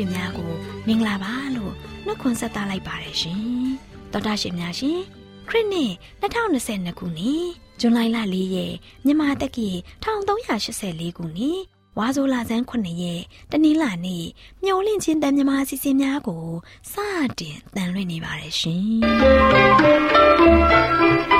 စီစဉ်မှာတော်တာရှင်မိတ်ဆွေများကိုမင်္ဂလာပါလို့နှုတ်ခွန်းဆက်သလိုက်ပါတယ်ရှင်တော်တာရှင်များရှင်ခရစ်နှစ်2022ခုနှစ်ဇွန်လ4ရက်မြန်မာတက္ကီ1384ခုနှစ်ဝါဆိုလာဆန်း9ရက်တနင်္လာနေ့မျော်လင့်ခြင်းတန်မြမာစီစဉ်များကိုစတင်တန်လွှင့်နေပါတယ်ရှင်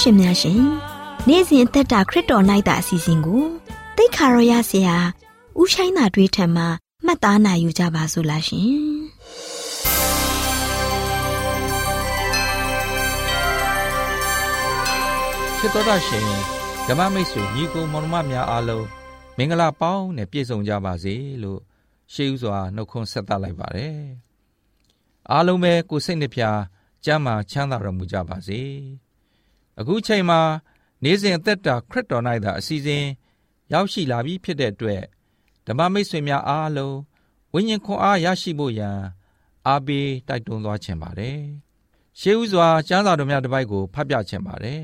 ရှင်များရှင်နေ့စဉ်အသက်တာခရစ်တော်၌တာအစီအစဉ်ကိုတိတ်ခါရောရဆရာဥဆိုင်သာတွေးထံမှာမှတ်သားနိုင်ယူကြပါစို့လားရှင်ချစ်တော်တာရှင်ဓမ္မမိတ်ဆွေညီကိုမောင်နှမများအားလုံးမင်္ဂလာပေါင်းနဲ့ပြည့်စုံကြပါစေလို့ရှေးဥစွာနှုတ်ခွန်းဆက်သလိုက်ပါတယ်အားလုံးပဲကိုစိတ်နှပြကျမ်းမာချမ်းသာတော်မူကြပါစေ အခုချိန်မှာနေ့စဉ်အသက်တာခရစ်တော်၌သာအစီအစဉ်ရောက်ရှိလာပြီဖြစ်တဲ့အတွက်ဓမ္မမိတ်ဆွေများအားလုံးဝိညာဉ်ခွန်အားရရှိဖို့ရန်အားပေးတိုက်တွန်းသွားခြင်းပါတယ်။ရှေးဥစွာကျမ်းစာတော်များတစ်ပိုက်ကိုဖတ်ပြခြင်းပါတယ်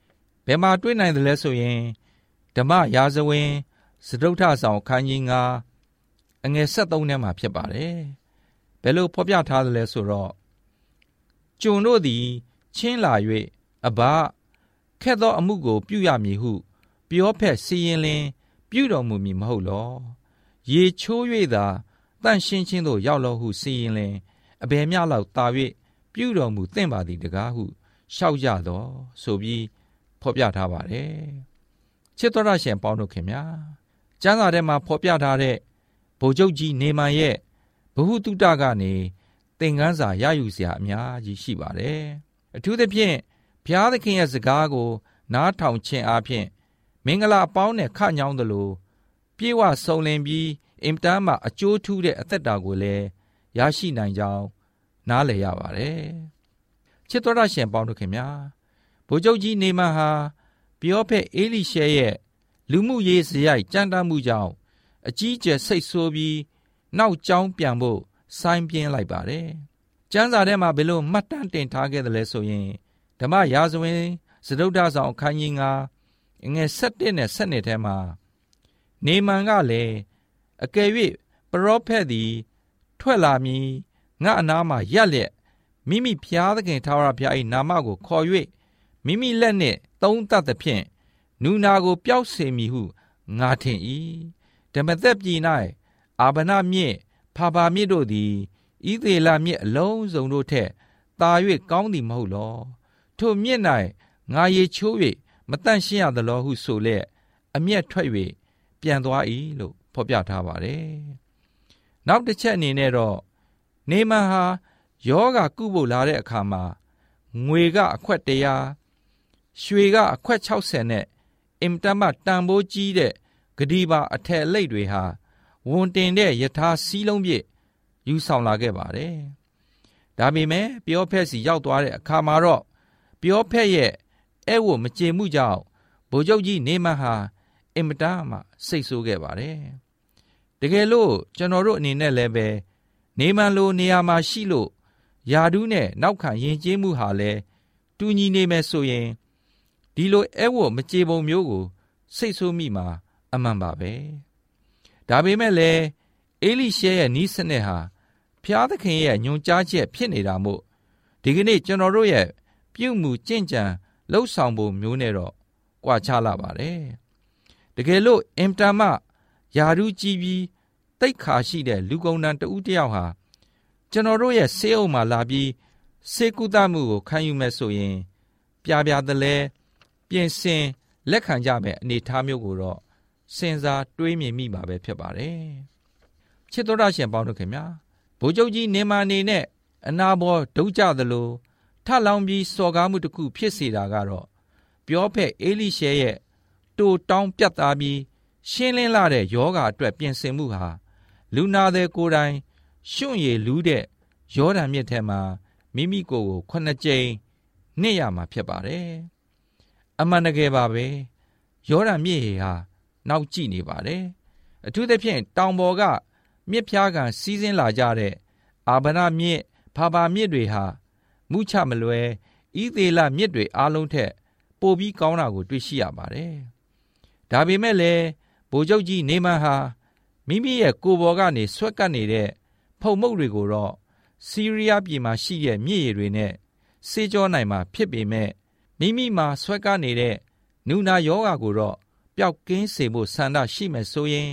။ဘယ်မှာတွေ့နိုင်တယ်လဲဆိုရင်ဓမ္မရာဇဝင်စတုထဆောင်ခန်းကြီး9အအငယ်73ထဲမှာဖြစ်ပါတယ်ဘယ်လိုဖော်ပြထားသလဲဆိုတော့ကျွန်တို့သည်ချင်းလာ၍အဘ ခက်သောအမှုကို ပြုရမည်ဟု ပြောဖက်စီရင်လင် ပြုတော်မူမည်မဟုတ်လောရေချိုး၍သာတန့်ရှင်းခြင်းသို့ရောက်လောဟုစီရင်လင်အဘယ်မျှလောက်တာ၍ပြုတော်မူသင့်ပါသည်တကားဟုရှောက်ကြတော့ဆိုပြီးဖော်ပြထားပါတယ်ချစ်တော်ရရှင်ပေါင်းတို့ခင်ဗျာကျမ်းစာထဲမှာဖော်ပြထားတဲ့ဗိုလ်ချုပ်ကြီးနေမန်ရဲ့ဘ ഹു တုတကနေသင်ခန်းစာရယူစရာအများကြီးရှိပါတယ်အထူးသဖြင့် ဘုရားသခင်ရဲ့စကားကို နားထောင်ခြင်းအပြင်မင်္ဂလာအပေါင်းနဲ့ခညောင်းသလိုပြေဝဆုံလင်ပြီးအင်တန်မှအကျိုးထူးတဲ့အသက်တာကိုလည်းရရှိနိုင်ကြောင်းနားလည်ရပါတယ်ချစ်တော်ရရှင်ပေါင်းတို့ခင်ဗျာဗိုလ်ချုပ်ကြီးနေမန်ဟာပြောဖက်အေလိရှဲရဲ့လူမှုရေးစရိုက်ကြမ်းတမ်းမှုကြောင့်အကြီးကျယ်စိတ်ဆိုးပြီးနောက်ကျောင်းပြန်ဖို့ဆိုင်းပြင်းလိုက်ပါတယ်။ကျမ်းစာထဲမှာဘယ်လိုမှတ်တမ်းတင်ထားခဲ့တယ်လဲဆိုရင် ဓမ္မရာဇဝင်စတုဒ္ဒဆောင်အခန်းကြီး9ငွေ7နဲ့7ထဲမှာနေမန်ကလည်းအကယ်၍ပရောဖက်သည် ထွက်လာမည်ငါအနားမှာရက်လက်မိမိဖျားသခင်ထာဝရဘုရား၏နာမကိုခေါ်၍မိမိလက်နှင့်သုံးသပ်သဖြင့်နူနာကို ပျောက်စေမည်ဟုငါထင်၏ဓမ္မသက်ပြည်၌အာဗနမြင့်ဖာဖာမြင့်တို့သည်ဤသေးလာမြင့်အလုံးစုံတို့ထက်သာ၍ကောင်းသည်မဟုတ်လော ထိုမြင့်၌ငါရေချိုး၍မတန့်ရှင်းရသလောဟုဆိုလျက်အမျက်ထွက်၍ပြန်သွား၏လို့ဖော်ပြထားပါတယ်နောက်တစ်ချက်အနေနဲ့တော့နေမန်ဟာယောဂကုဖို့လာတဲ့အခါမှာငွေကအခွက်တရားရွှေကအခွက်60နဲ့အင်တမတန်ဖိုးကြီးတဲ့ဂဒီပါအထက်အလိတ်တွေဟာဝန်တင်တဲ့ယထာစီးလုံးပြည့်ယူဆောင်လာခဲ့ပါတယ်။ဒါပေမဲ့ပြောဖက်စီရောက်သွားတဲ့အခါမှာတော့ ပြောဖက်ရဲ့အဲ့ဝမကျေမှုကြောင့်ဗိုလ်ချုပ်ကြီးနေမဟာအင်မတန်မှစိတ်ဆိုးခဲ့ပါတယ်။တကယ်လို့ကျွန်တော်တို့အနေနဲ့လည်းပဲနေမန်လိုနေရာမှာရှိလို့ယာဒူးနဲ့နောက်ခံယဉ်ကျေးမှုဟာလည်းတူညီနေမယ်ဆိုရင်ဒီလိုအဲ့ဝမကြေပုံမျိုးကို စိတ်ဆိုးမိမှာအမှန်ပါပဲဒါပေမဲ့လည်းအေလိရှဲရဲ့နီးစနစ်ဟာဖျားသခင်ရဲ့ညွန်ကြားချက်ဖြစ်နေတာမို့ဒီကနေ့ကျွန်တော်တို့ရဲ့ ပြုမှုကြင့်ကြံလှုပ်ဆောင်ဖို့မျိုးနဲ့တော့ကြွာချလာပါတယ်တကယ်လို့အင်တမယာရုကြီးပြီးတိတ်ခါရှိတဲ့လူကုန်တန်းတဦးတယောက်ဟာကျွန်တော်တို့ရဲ့ဆေးအုပ်မှာလာပြီးစေကုသမှုကိုခံယူမဲ့ဆိုရင် ပြပြတလဲပြင်ဆင်လက်ခံကြမဲ့အနေအထားမျိုးကိုတော့စဉ်းစားတွေးမြင်မိမှာပဲဖြစ်ပါတယ်ချစ်တော်ရရှင်ပေါင်းတို့ခင်ဗျာဗိုလ်ချုပ်ကြီးနေမာနေနဲ့အနာဘောဒုကြသလို ထလောင်ပြီးစော်ကားမှုတစ်ခုဖြစ်စေတာကတော့ပြောဖက်အေလိရှဲရဲ့တိုတောင်းပြတ်သားပြီးရှင်းလင်းလာတဲ့ယောဂအတွက်ပြင်ဆင်မှုဟာလူနာတဲ့ကိုယ်တိုင်ရှွန့်ရည်လူးတဲ့ယောဒန်မြစ်ထဲမှာမိမိကိုယ်ကိုခုနှစ်ကြိမ်နှစ်ရမှာဖြစ်ပါတယ်အမှန်တကယ်ပါပဲယောဒန်မြစ်ရေဟာနောက်ကြည့်နေပါတယ်အထူးသဖြင့်တောင်ပေါ်ကမြစ်ဖျားကန်စီးဆင်းလာကြတဲ့အာဗနာမြစ်ဖာပါမြစ်တွေဟာ မုချမလွယ်ဤသေးလမြစ်တွေအားလုံးထက် ပိုပြီးကောင်းတာကို တွေ့ရှိရပါတယ်ဒါပေမဲ့လည်းဗိုလ်ချုပ်ကြီးနေမန်ဟာမိမိရဲ့ကိုယ်ပေါ်ကနေဆွဲကပ်နေတဲ့ဖုံမုတ်တွေကိုတော့စီးရီးယားပြည်မှာရှိတဲ့မြစ်ရည်တွေနဲ့စေးကြောနိုင်မှာဖြစ်ပေမဲ့မိမိမှာဆွဲကပ်နေတဲ့နူနာယောဂါကိုတော့ပျောက်ကင်းစေဖို့ဆန္ဒရှိမယ်ဆိုရင်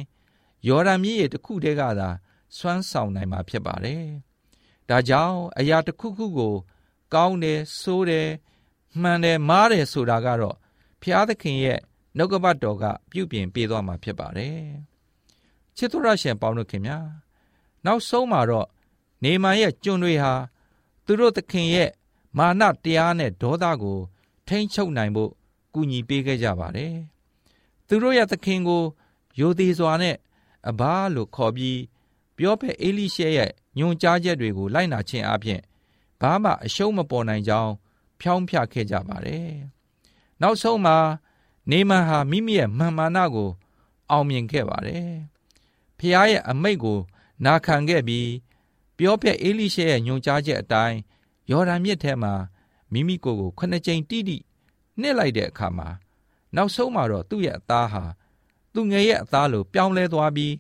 ယော်ဒန်မြစ်ရေတစ်ခုတည်းကသာစွမ်းဆောင်နိုင်မှာဖြစ်ပါတယ်။ဒါကြောင့်အရာတစ်ခုခုကို ကောင်းတယ်ဆိုးတယ်မှန်တယ်မားတယ်ဆိုတာကတော့ဖျားသခင်ရဲ့နှုတ်ကပတ်တော်ကပြုပြင်ပေးသွားမှာဖြစ်ပါတယ်။ချစ်တော်ရရှင်ပေါင်းတို့ခင်ဗျာနောက်ဆုံးမှာတော့နေမန်ရဲ့ကျွန်တွေဟာသူတို့သခင်ရဲ့မာနတရားနဲ့ဒေါသကို ထိမ့်ချုပ်နိုင်ဖို့ကူညီပေးခဲ့ကြပါတယ်။သူတို့ရဲ့သခင်ကိုယိုသေးစွာနဲ့အဘာလို့ခေါ်ပြီးပြောဖက်အေလိရှဲရဲ့ညွန်ကြားချက်တွေကိုလိုက်နာခြင်းအပြင် ဘာမှအရှုံးမပေါ်နိုင်ကြောင်းဖြောင်းဖြခဲ့ကြပါတယ်။နောက်ဆုံးမှာနေမန်ဟာမိမိရဲ့မှန်မာနကို အောင်မြင်ခဲ့ပါတယ်။ဖခင်ရဲ့အမိတ်ကို နာခံခဲ့ပြီးပြောဖက်အေလိရှဲရဲ့ညွန်ကြားချက်အတိုင်းယော်ဒန်မြစ်ထဲမှာမိမိကိုယ်ကိုခုနှစ်ကြိမ်တိတိနှစ်လိုက်တဲ့အခါမှာနောက်ဆုံးမှာတော့သူ့ရဲ့အသားဟာသူငယ်ရဲ့အသားလိုပြောင်းလဲသွားပြီး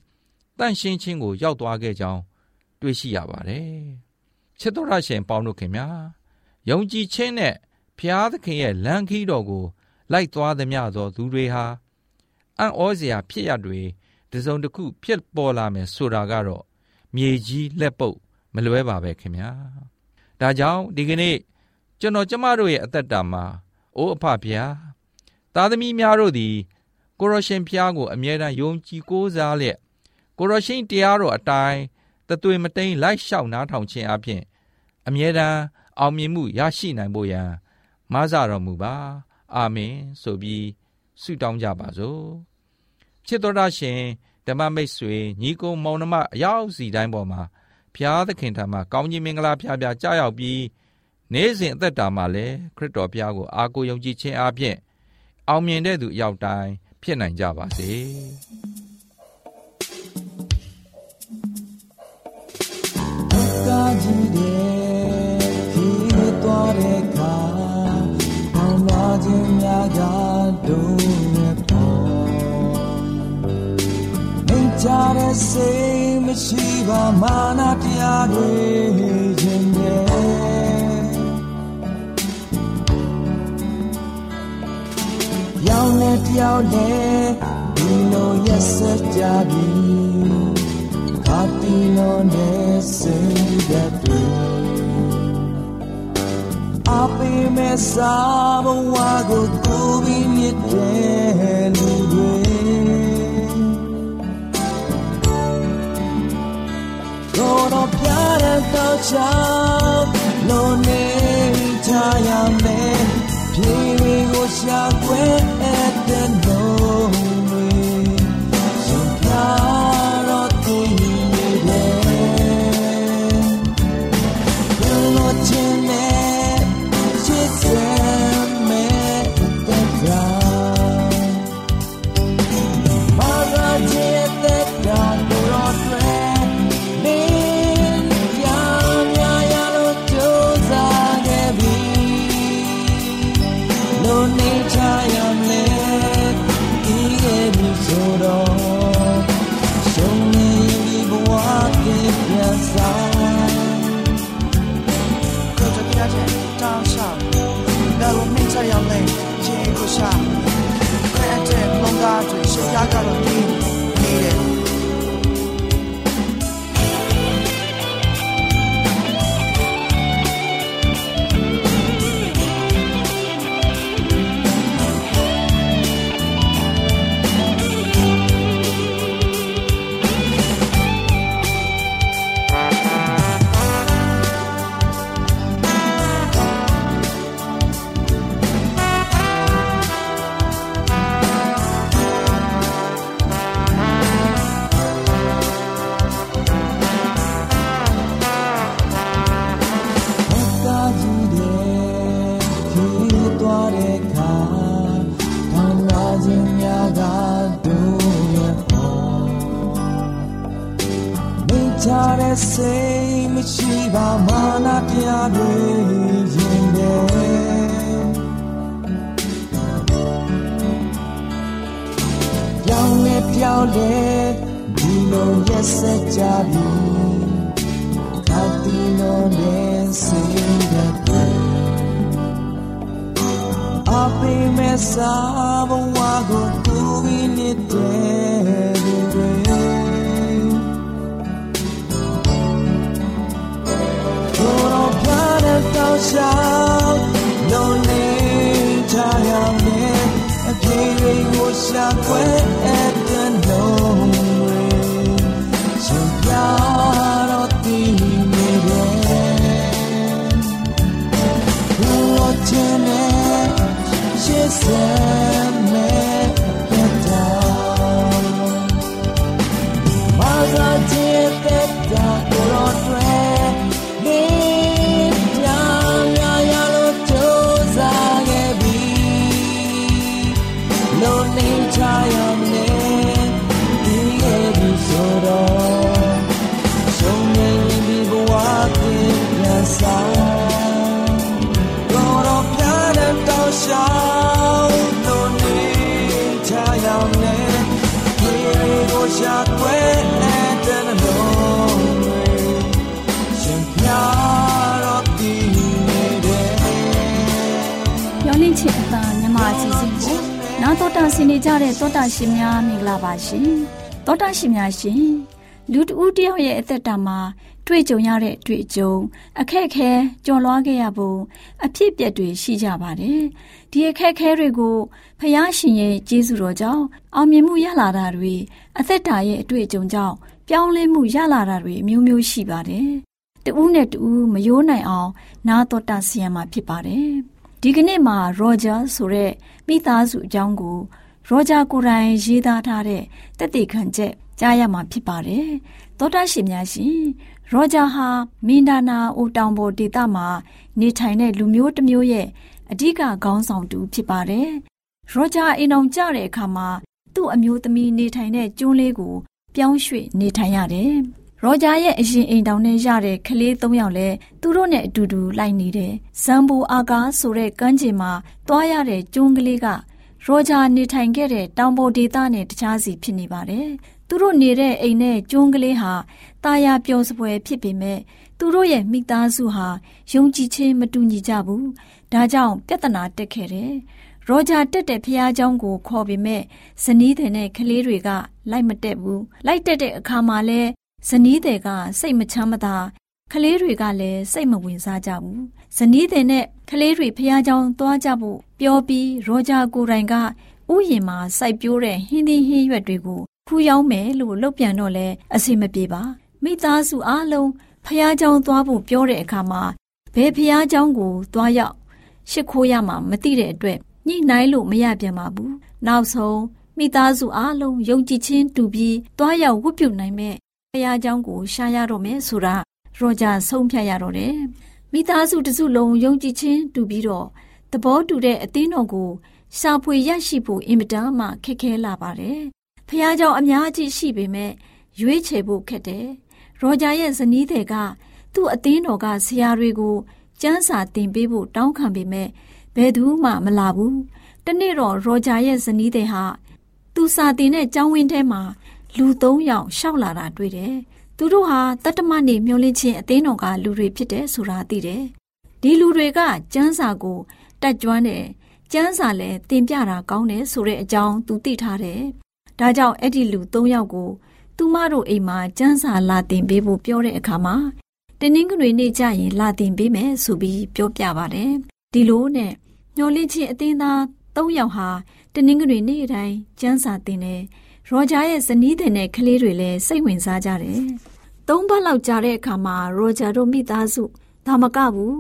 တန့်ရှင်းခြင်းကိုရောက်သွားခဲ့ကြောင်းတွေ့ရှိရပါတယ် ချစ်တော်ရရှင်ပေါင်းတို့ခင်ဗျာယုံကြည်ခြင်းနဲ့ဖျားသခင်ရဲ့လမ်းခီးတော်ကို လိုက်သွားသမျှသောသူတွေဟာအံ့ဩစရာဖြစ်ရတွေတစုံတစ်ခုဖြစ်ပေါ်လာမယ်ဆိုတာကတော့မြေကြီးလက်ပုတ်မလွဲပါပဲခင်ဗျာဒါကြောင့်ဒီကနေ့ကျွန်တော်ကျမတို့ရဲ့အသက်တာမှာအိုးအဖဖျားသားသမီးများတို့သည် ကိုရရှင်ဖျားကိုအမြဲတမ်းယုံကြည်ကိုးစားလျက်ကိုရရှင်တရားတော်အတိုင်း တသွေမတိန်လိုက်လျှောက်နားထောင်ခြင်းအပြင်အမြဲတမ်းအောင်မြင်မှုရရှိနိုင်ဖို့ရန်မဆတော်မူပါအာမင်ဆိုပြီးဆုတောင်းကြပါစို့ချစ်တော်ရှင်ဓမ္မမိတ်ဆွေညီကိုမောင်နှမအရောက်စီတိုင်းပေါ်မှာဖျားသခင်ထံမှာကောင်းကြီးမင်္ဂလာဖျားဖျားကြားရောက်ပြီးနေ့စဉ်အသက်တာမှာလည်းခရစ်တော်ဘုရားကိုအားကိုးယုံကြည်ခြင်းအပြင်အောင်မြင်တဲ့သူအရောက်တိုင်းဖြစ်နိုင်ကြပါစေ။ ကြတဲ့စိတ်မရှိပါမာနတရားတွေခြင်းတဲ့ရောင်နဲ့တယောက်နဲ့ဒီလိုရက်စက်ကြပြီခါတီလိုနဲ့စိတ်ဓာတ်တွေအပိမေစာဘဝကိုကိုပြီးမြစ်တဲ့လူ တွေကိုယ်တော်ပြတဲ့တော့ချောင်းလုံးနေချရမယ်ပြေကိုရှာခွဲတဲ့လုံးတွေ နာတော်တာဆင်နေကြတဲ့တောတာရှင်များမင်္ဂလာပါရှင်တောတာရှင်များရှင်လူတဦးတယောက်ရဲ့အသက်တာမှာတွေ့ကြုံရတဲ့တွေ့ကြုံအခက်ခဲကြော်လွားခဲ့ရဖို့အဖြစ်အပျက်တွေရှိကြပါတယ်ဒီအခက်ခဲတွေကိုဖယားရှင်ရဲ့ကျေးဇူးတော်ကြောင့်အောင်မြင်မှုရလာတာတွေအသက်တာရဲ့အတွေ့အကြုံကြောင့်ပြောင်းလဲမှုရလာတာတွေအမျိုးမျိုးရှိပါတယ်တဦးနဲ့တဦးမယိုးနိုင်အောင်နာတော်တာဆီယံမှာဖြစ်ပါတယ် ဒီကနေ့မှာရောဂျာဆိုတဲ့မိသားစုအကြောင်းကိုရောဂျာကိုယ်တိုင်ရေးသားထားတဲ့တက်တေခံချက်ကြားရမှာဖြစ်ပါတယ်သောတာရှင်များရှင်ရောဂျာဟာမင်ဒါနာအိုတောင်ပေါ်ဒေသမှာနေထိုင်တဲ့လူမျိုးတစ်မျိုးရဲ့အဓိကခေါင်းဆောင်တူဖြစ်ပါတယ်ရောဂျာအိမ်အောင်ကြတဲ့အခါမှာသူ့အမျိုးသမီးနေထိုင်တဲ့ကျွန်းလေးကိုပြောင်းရွှေ့နေထိုင်ရတယ် ရောဂျာရဲ့အရင်အိမ်တောင်နဲ့ရတဲ့ကလေး၃ယောက်လည်းသူတို့နဲ့အတူတူလိုက်နေတယ်။ဇမ်ဘူအာကာဆိုတဲ့ကမ်းခြေမှာတွားရတဲ့ကျွန်းကလေးကရောဂျာနေထိုင်ခဲ့တဲ့တောင်ပေါ်ဒေသနဲ့တခြားစီဖြစ်နေပါတယ်။သူတို့နေတဲ့အိမ်နဲ့ကျွန်းကလေးဟာတာယာပျော်စပွဲဖြစ်ပေမဲ့သူတို့ရဲ့မိသားစုဟာယုံကြည်ခြင်းမတူညီကြဘူး။ဒါကြောင့်ပြဿနာတက်ခဲ့တယ်။ရောဂျာတက်တဲ့ဖះเจ้าကိုခေါ်ပေမဲ့ဇနီးတဲ့နဲ့ကလေးတွေကလိုက်မတက်ဘူး။လိုက်တက်တဲ့အခါမှာလဲ ဇနီးတဲ့ကစိတ်မချမ်းမသာကလေးတွေကလည်းစိတ်မဝင်စားကြဘူးဇနီးတဲ့နဲ့ကလေးတွေဖះเจ้าသွားကြဖို့ပြောပြီးရောဂျာကိုတိုင်ကဥယျင်မှာစိုက်ပျိုးတဲ့ဟင်းသီးဟင်းရွက်တွေကိုခူးယောင်းမယ်လို့လုပ်ပြန်တော့လဲအဆင်မပြေပါမိသားစုအားလုံးဖះเจ้าသွားဖို့ပြောတဲ့အခါမှာဘယ်ဖះเจ้าကိုသွားရောက်ရှ िख ိုးရမှာမသိတဲ့အတွက်ညှိနှိုင်းလို့မရပြန်ပါဘူးနောက်ဆုံးမိသားစုအားလုံးယုံကြည်ခြင်းတူပြီးသွားရောက်ဝတ်ပြုနိုင်မဲ့ ဘုရားเจ้าကိုရှာရတော့မယ်ဆိုတာရောဂျာဆုံးဖြတ်ရတော့တယ်မိသားစုတစုလုံးယုံကြည်ခြင်းတူပြီးတော့သဘောတူတဲ့အသင်းတော်ကိုရှာဖွေရရှိဖို့အင်မတန်မှခက်ခဲလာပါတယ်ဖះเจ้าအများကြီးရှိပေမဲ့ရွေးချယ်ဖို့ခက်တယ်ရောဂျာရဲ့ဇနီးတွေကသူ့အသင်းတော်ကဆရာတွေကိုကျမ်းစာသင်ပေးဖို့တောင်းခံပေမဲ့ဘယ်သူမှမလာဘူးတနေ့တော့ရောဂျာရဲ့ဇနီးတွေဟာသူစာတင်တဲ့ကျောင်းဝင်းထဲမှာ လူ၃ယောက်ရှောက်လာတာတွေ့တယ်။သူတို့ဟာတတ္တမနေမျောလင့်ချင်းအသင်းတော်ကလူတွေဖြစ်တယ်ဆိုတာသိတယ်။ဒီလူတွေကကျမ်းစာကိုတက်ကြွတယ်။ကျမ်းစာလည်းသင်ပြတာကောင်းတယ်ဆိုတဲ့အကြောင်းသူသိထားတယ်။ဒါကြောင့်အဲ့ဒီလူ၃ယောက်ကိုသူမတို့အိမ်မှာကျမ်းစာလာသင်ပေးဖို့ပြောတဲ့အခါမှာတင်းနှင်းကတွေနေကြရင်လာသင်ပေးမယ်ဆိုပြီးပြောပြပါတယ်။ဒီလိုနဲ့မျောလင့်ချင်းအသင်းသား၃ယောက်ဟာတင်းနှင်းကတွေနေ့တိုင်းကျမ်းစာသင်တယ်။ ရောဂျာရဲ့ဇနီးတဲ့နဲ့ကလေးတွေလည်းစိတ်ဝင်စားကြတယ်။သုံးပတ်လောက်ကြာတဲ့အခါမှာရောဂျာတို့မိသားစုဒါမကဘူး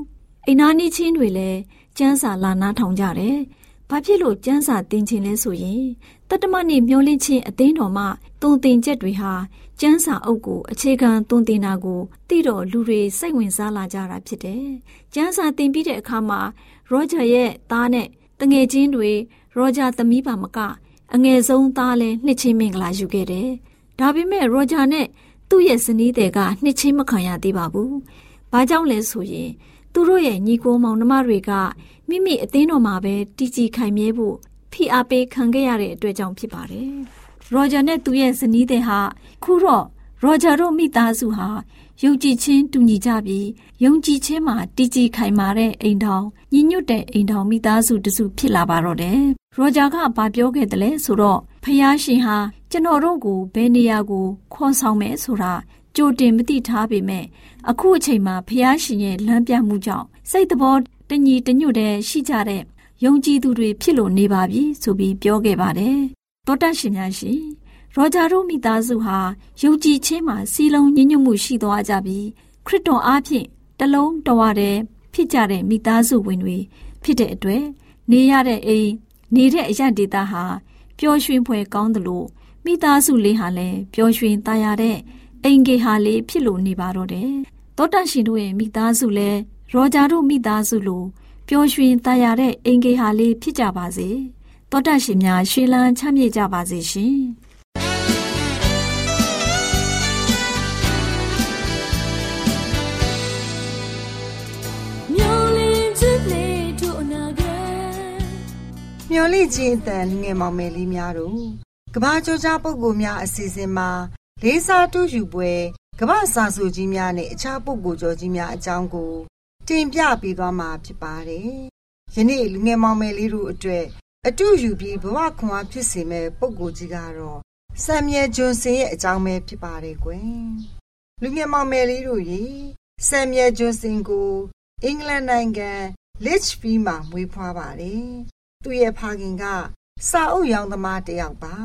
အိနာနီချင်းတွေလည်းကျန်းစာလာနာထောင်ကြတယ်။ဘာဖြစ်လို့ကျန်းစာတင်ခြင်းလဲဆိုရင်တတ္တမနေ့မျောလင့်ခြင်းအသိတော်မှတုံတင်ချက်တွေဟာကျန်းစာအုပ်ကိုအခြေခံတုံတင်တာကိုသိတော့လူတွေစိတ်ဝင်စားလာကြတာဖြစ်တယ်။ကျန်းစာတင်ပြီးတဲ့အခါမှာရောဂျာရဲ့သားနဲ့တငယ်ချင်းတွေရောဂျာသမီးပါမက အငယ်ဆုံးသားလည်းနှစ်ချင်းမင်္ဂလာယူခဲ့တယ်။ဒါပေမဲ့ရောဂျာနဲ့သူ့ရဲ့ဇနီးတွေကနှစ်ချင်းမခံရသေးပါဘူး။ဘာကြောင့်လဲဆိုရင်သူတို့ရဲ့ညီကိုမောင်နှမတွေကမိမိအသင်းတော်မှာပဲတည်ကြည်ခိုင်မြဲဖို့ဖိအားပေးခံခဲ့ရတဲ့အတွက်ကြောင့်ဖြစ်ပါတယ်။ရောဂျာနဲ့သူ့ရဲ့ဇနီးတွေဟာခုတော့ရောဂျာတို့မိသားစုဟာ ယုံကြည်ခြင်းတူညီကြပြီးယုံကြည်ခြင်းမှာတည်ကြည်ခိုင်မာတဲ့အိမ်ထောင်ညီညွတ်တဲ့အိမ်ထောင်မိသားစုတစုဖြစ်လာပါတော့တယ်။ရောဂျာကဘာပြောခဲ့တယ်လဲဆိုတော့ဖယားရှင်ဟာကျွန်တော်တို့ကိုဘယ်နေရာကိုခေါ်ဆောင်မယ်ဆိုတာကြိုတင်မသိထားပေမဲ့အခုအချိန်မှာဖယားရှင်ရဲ့လမ်းပြမှုကြောင့်စိတ်တော်တညီတညွတ်တဲ့ရှိကြတဲ့ယုံကြည်သူတွေဖြစ်လို့နေပါပြီဆိုပြီးပြောခဲ့ပါတယ်။တောတရှင်များရှင် ရောဂျာတို့မိသားစုဟာယုံကြည်ခြင်းမှာစီလုံးညဉ့်ညွတ်မှုရှိသွားကြပြီးခရစ်တော်အားဖြင့်တလုံးတဝတည်းဖြစ်ကြတဲ့မိသားစုဝင်တွေဖြစ်တဲ့အတွက်နေရတဲ့အိမ်နေတဲ့အရဒေတာဟာပျော်ရွှင်ဖွယ်ကောင်းသလိုမိသားစုလေးဟာလည်းပျော်ရွှင်သားရတဲ့အိမ်ကေဟာလေးဖြစ်လို့နေပါတော့တယ်တောတန့်ရှင်တို့ရဲ့မိသားစုလည်းရောဂျာတို့မိသားစုလိုပျော်ရွှင်သားရတဲ့အိမ်ကေဟာလေးဖြစ်ကြပါစေတောတန့်ရှင်များရွှေလန်းချမ်းမြေ့ကြပါစေရှင် မျော်လင့်ခြင်းအတန်ငယ်မောင်မယ်လေးများတို့ကဘာကြောကြားပုဂ္ဂိုလ်များအစီအစဉ်မှာလေးစားတူးယူပွဲကဘာစာစုကြီးများနဲ့အခြားပုဂ္ဂိုလ်ကျော်ကြီးများအကြောင်းကို တင်ပြပေးသွားမှာဖြစ်ပါတယ်။ယနေ့လူငယ်မောင်မယ်လေးတို့အတွက်အတူယူပြီးဘဝခွန်အားဖြစ်စေမဲ့ပုံကိုကြီးကတော့ဆမ်မြဲဂျွန်စင်ရဲ့အကြောင်းပဲဖြစ်ပါတယ်ကွယ်လူငယ်မောင်မယ်လေးတို့ရေဆမ်မြဲဂျွန်စင်ကိုအင်္ဂလန်နိုင်ငံ Lichfield မှာမွေးဖွားပါတယ် သူ့ရဲ့ဖခင်ကစာအုပ်ရောင်သမားတစ်ယောက်ပါ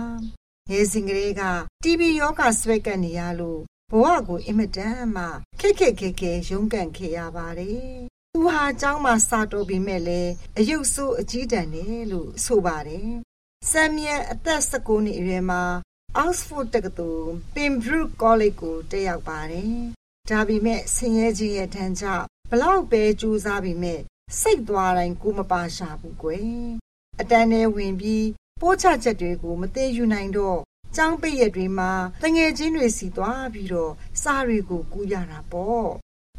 ငယ်စဉ်ကလေးက TB ယောဂဆွဲကပ်နေရလို့ဘဝကိုအင်မတန်မှခက်ခက်ခဲခဲရုန်းကန်ခဲ့ရပါတယ်။သူဟာเจ้าမှာစာတော်ပြီးမဲ့လေအယုတ်ဆိုးအကြီးတန်းတယ်လို့ဆိုပါတယ်။ဆမ်မြဲအသက်19နှစ်အရွယ်မှာ Oxford တက္ကသိုလ် Pembroke College ကိုတက်ရောက်ပါတယ်။ဒါပေမဲ့ဆင်းရဲခြင်းရဲ့ထမ်းကြောင့်ဘလောက်ပဲကြိုးစားပြီးမဲ့စိတ်သွားတိုင်းကိုမပါရှာဘူးကွယ်။ အတန်းထဲဝင်ပြီးပိုးချချက်တွေကိုမသိယူနိုင်တော့ကျောင်းပိတ်ရက်တွေမှာတငယ်ချင်းတွေစီသွားပြီးတော့စားတွေကိုကူးရတာပေါ့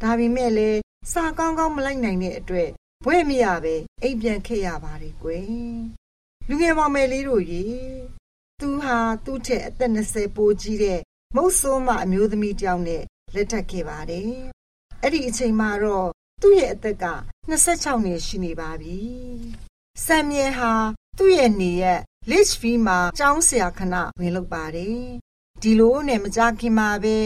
ဒါပေမဲ့လည်းစားကောင်းကောင်းမလိုက်နိုင်တဲ့အတွက်ဘွဲ့မရပဲအိမ်ပြန်ခဲ့ရပါတယ်ကွယ်လူငယ်မောင်မယ်လေးတို့ရေသူဟာသူ့ထက်အသက်20ပိုကြီးတဲ့မုတ်ဆိုးမအမျိုးသမီးတယောက်နဲ့လက်ထပ်ခဲ့ပါတယ်အဲ့ဒီအချိန်မှာတော့သူ့ရဲ့အသက်က26နှစ်ရှိနေပါပြီ ဆမ်မြဲဟာသူ့ရဲ့နေရက် Litchfield မှာကျောင်းဆရာခဏဝင်လုပ်ပါတယ်။ဒီလိုနဲ့မကြခင်မှာပဲ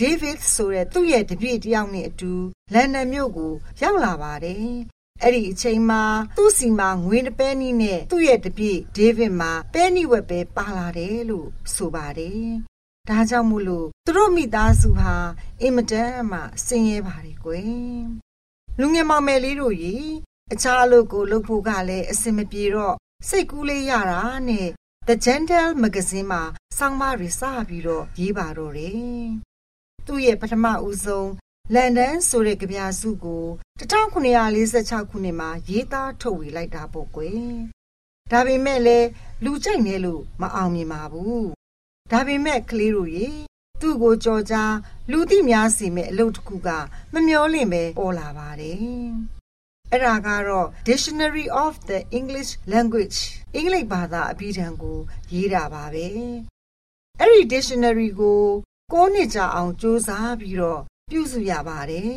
David ဆိုတဲ့သူ့ရဲ့တပည့်တယောက်နဲ့အတူလန်ဒန်မြို့ကိုရောက်လာပါတယ်။အဲ့ဒီအချိန်မှာသူ့စီမှာငွေတစ်ပဲနီးနဲ့သူ့ရဲ့တပည့် David မှာပဲနီဝက်ပဲပါလာတယ်လို့ဆိုပါတယ်။ဒါကြောင့်မို့လို့သူတို့မိသားစုဟာအင်မတန်မှဆင်းရဲပါတယ်ကွယ်။လူငယ်မောင်မယ်လေးတို့ရေ အခြားအလုပ်ကိုလုပ်ဖို့ကလည်းအဆင်မပြေတော့စိတ်ကူးလေးရတာနဲ့ The Gentle Magazine မှာစောင်းမတွေစပြီးတော့ရေးပါတော့တယ်။သူ့ရဲ့ပထမဦးဆုံးလန်ဒန်ဆိုတဲ့ကြပြစုကို1946ခုနှစ်မှာရေးသားထုတ်ဝေလိုက်တာပေါ့ကွယ်။ဒါပေမဲ့လည်းလူကြိုက်နေလို့မအောင်မြင်ပါဘူး။ဒါပေမဲ့ကလေးတို့ရေသူ့ကိုကြော်ကြားလူသိများစီမဲ့အလုပ်တစ်ခုကမမျောလင့်ပဲပေါ်လာပါတယ်။ အဲ့ဒါကတော့ Dictionary of the English Language အင်္ဂလိပ်ဘာသာအပြီးတန်းကို ရေးတာပါပဲအဲ့ဒီ dictionary ကိုကိုးနှစ်ကြာအောင်စူးစမ်းပြီးတော့ပြုစုရပါတယ်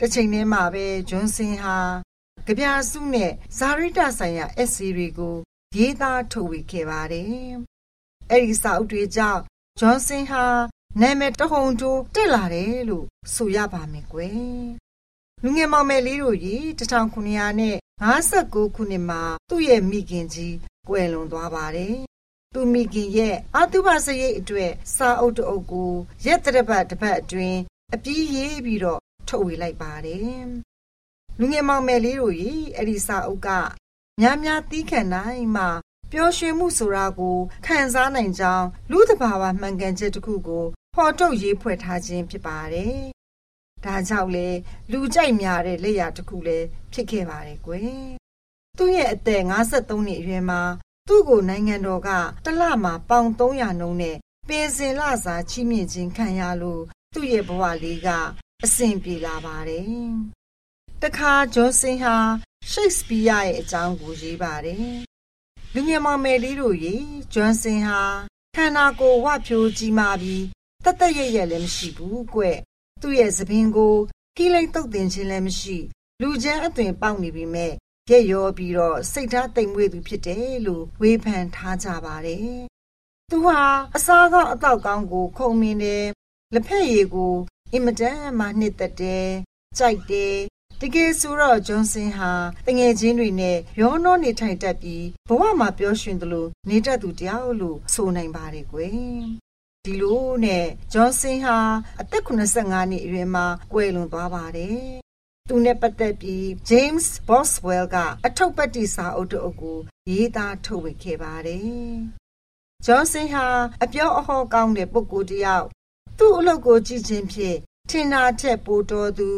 တစ်ချိန်တည်းမှာပဲဂျွန်ဆင်ဟာကြပြစုနဲ့ဇာရိတဆိုင်ရာ essay တွေကိုရေးသားထုတ်ဝေခဲ့ပါတယ်အဲ့ဒီစာအုပ်တွေကြောင့်ဂျွန်ဆင်ဟာနာမည်တဟုန်တိုးတက်လာတယ်လို့ဆိုရပါမယ်ကွယ် လူငယ်မောင်မယ်လေးတို့ကြီး1959ခုနှစ်မှာသူ့ရဲ့မိခင်ကြီးကွယ်လွန်သွားပါတယ်။သူမိခင်ရဲ့အတုပစရိတ်အတွက်စာအုပ်တအုပ်ကိုရက်တရပတ်တစ်ပတ်အတွင်းအပြီးရေးပြီးတော့ထုတ်ဝေလိုက်ပါတယ်။လူငယ်မောင်မယ်လေးတို့ကြီးအဲ့ဒီစာအုပ်ကများများသီးခံနိုင်မှပျော်ရွှင်မှုဆိုတာကိုခံစားနိုင်ကြောင်းလူသဘာဝမှန်ကန်ချက်တစ်ခုကိုဖော်ထုတ်ရေးဖွဲ့ထားခြင်းဖြစ်ပါတယ် ဒါကြောင့်လေလူကြိုက်များတဲ့လက်ရာတစ်ခုလည်းဖြစ်ခဲ့ပါတယ်ကွယ်သူ့ရဲ့အသက်53နှစ်အရွယ်မှာသူ့ကိုနိုင်ငံတော်ကတလမှာပေါင်300နှုန်းနဲ့ပင်စင်လစာချီးမြှင့်ခြင်းခံရလို့သူ့ရဲ့ဘဝလေးကအဆင်ပြေလာပါတယ်တခါဂျွန်ဆင်ဟာရှိတ်စပီးယားရဲ့အကြောင်းကိုရေးပါတယ်လူငယ်မောင်မယ်လေးတို့ရေဂျွန်ဆင်ဟာခန္ဓာကိုယ်ဝဖြိုးကြီးမာပြီးတသက်ရရလည်းမရှိဘူးကွ သူ့ရဲ့သပင်ကိုကိလိတ်တုတ်တင်ခြင်းလည်းမရှိ လူချမ်းအသွင်ပေါက်နေပြီမဲ့ရက်ရောပြီးတော့စိတ်ထားတိမ်မွေ့သူဖြစ်တယ်လို့ဝေဖန်ထားကြပါတယ်။သူဟာအစားကောင်းအတော့ကောင်းကို ခုံမင်းတယ်လက်ဖက်ရည်ကိုအင်မတန်မှနှစ်သက်တယ်ကြိုက်တယ်တကယ်ဆိုတော့ဂျွန်ဆင်ဟာတငယ်ချင်းတွေနဲ့ရောနှောနေထိုင်တတ်ပြီးဘဝမှာပျော်ရွှင်သလိုနေတတ်သူတယောက်လို့ဆိုနိုင်ပါတယ်ကွယ် ဒီလိုနဲ့ဂျွန်ဆင်ဟာအသက်85နှစ်အရွယ်မှာကွယ်လွန်သွားပါတယ်။သူနဲ့ပတ်သက်ပြီး James Boswell ကအထုပ်ပတ်တိစာအုပ်တအုပ်ကိုရေးသားထုတ်ဝေခဲ့ပါတယ်။ဂျွန်ဆင်ဟာအပြောအဟောကောင်းတဲ့ပုဂ္ဂိုလ်တစ်ယောက်သူ့အလုပ်ကိုကြည့်ခြင်းဖြင့်ထင်သာချက်ပိုတော်သူ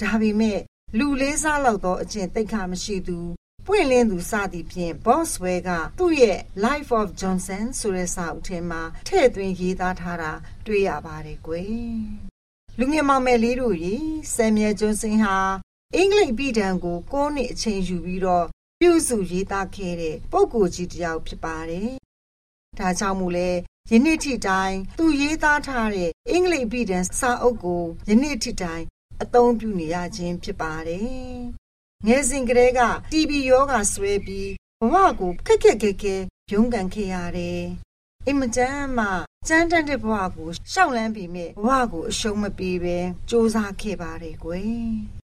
ဒါပေမဲ့လူလေးစားလောက်သောအကျင့်သိက္ခာမရှိသူ ပွင့်လင်းသူစသည်ဖြင့် Boswell ကသူ့ရဲ့ Life of Johnson ဆိုတဲ့စာအုပ်ထဲမှာထည့်သွင်းရေးသားထားတာတွေ့ရပါတယ်ကွယ်။လူငယ်မောင်မယ်လေးတို့ရေဆမ်မြဲဂျွန်ဆင်ဟာအင်္ဂလိပ်ပြည်တံကို9နှစ်အချိန်ယူပြီးတော့ပြုစုရေးသားခဲ့တဲ့ပုဂ္ဂိုလ်ကြီးတစ်ယောက်ဖြစ်ပါတယ်။ဒါကြောင့်မို့လဲယနေ့ထိတိုင်သူရေးသားထားတဲ့အင်္ဂလိပ်ပြည်တံစာအုပ်ကိုယနေ့ထိတိုင်အသုံးပြုနေရခြင်းဖြစ်ပါတယ် ငယ်စဉ်ကတည်းက TB ယောဂဆွဲပြီးဘဝကိုခက်ခက်ခဲခဲရုန်းကန်ခဲ့ရတယ်။အင်မတန်မှကြမ်းတမ်းတဲ့ဘဝကိုရှောက်လန်းပြီးမြဲဘဝကိုအရှုံးမပေးပဲစူးစမ်းခဲ့ပါတယ်ကွယ်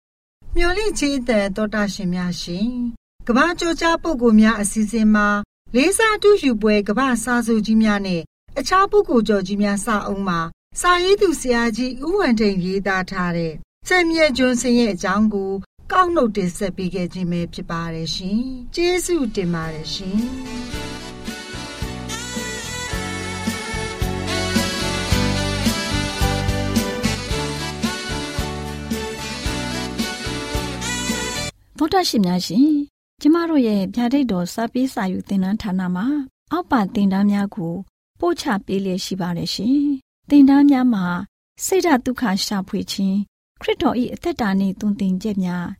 ။မျော်လင့်ခြင်းတဲ့တောတာရှင်များရှင်။ကဘာကြောကြားပုဂ္ဂိုလ်များအစီအစဉ်မှာလေးစားတူယူပွဲကဘာစာစုကြီးများနဲ့အခြားပုဂ္ဂိုလ်ကြော်ကြီးများစာအုပ်မှာစာရေးသူဆရာကြီးဦးဝံထိန်ရေးသားထားတဲ့စံမြဲကျွန်းစင်ရဲ့အကြောင်းကို ကောက်နှုတ်တင်ဆက်ပေးခဲ့ခြင်းပဲဖြစ်ပါတယ်ရှင်။ကျေးဇူးတင်ပါတယ်ရှင်။သောတာရှင်များရှင်ကျမတို့ရဲ့ဗျာဒိတ်တော်စာပေးစာယူသင်တန်းဌာနမှာ အောက်ပါသင်တန်းများကိုပို့ချပေးလျက်ရှိပါတယ်ရှင်။သင်တန်းများမှာစိတ်ဓာတ်ဒုက္ခရှာဖွေခြင်းခရစ်တော်၏အသက်တာနှင့်တုန်တင်ချက်များ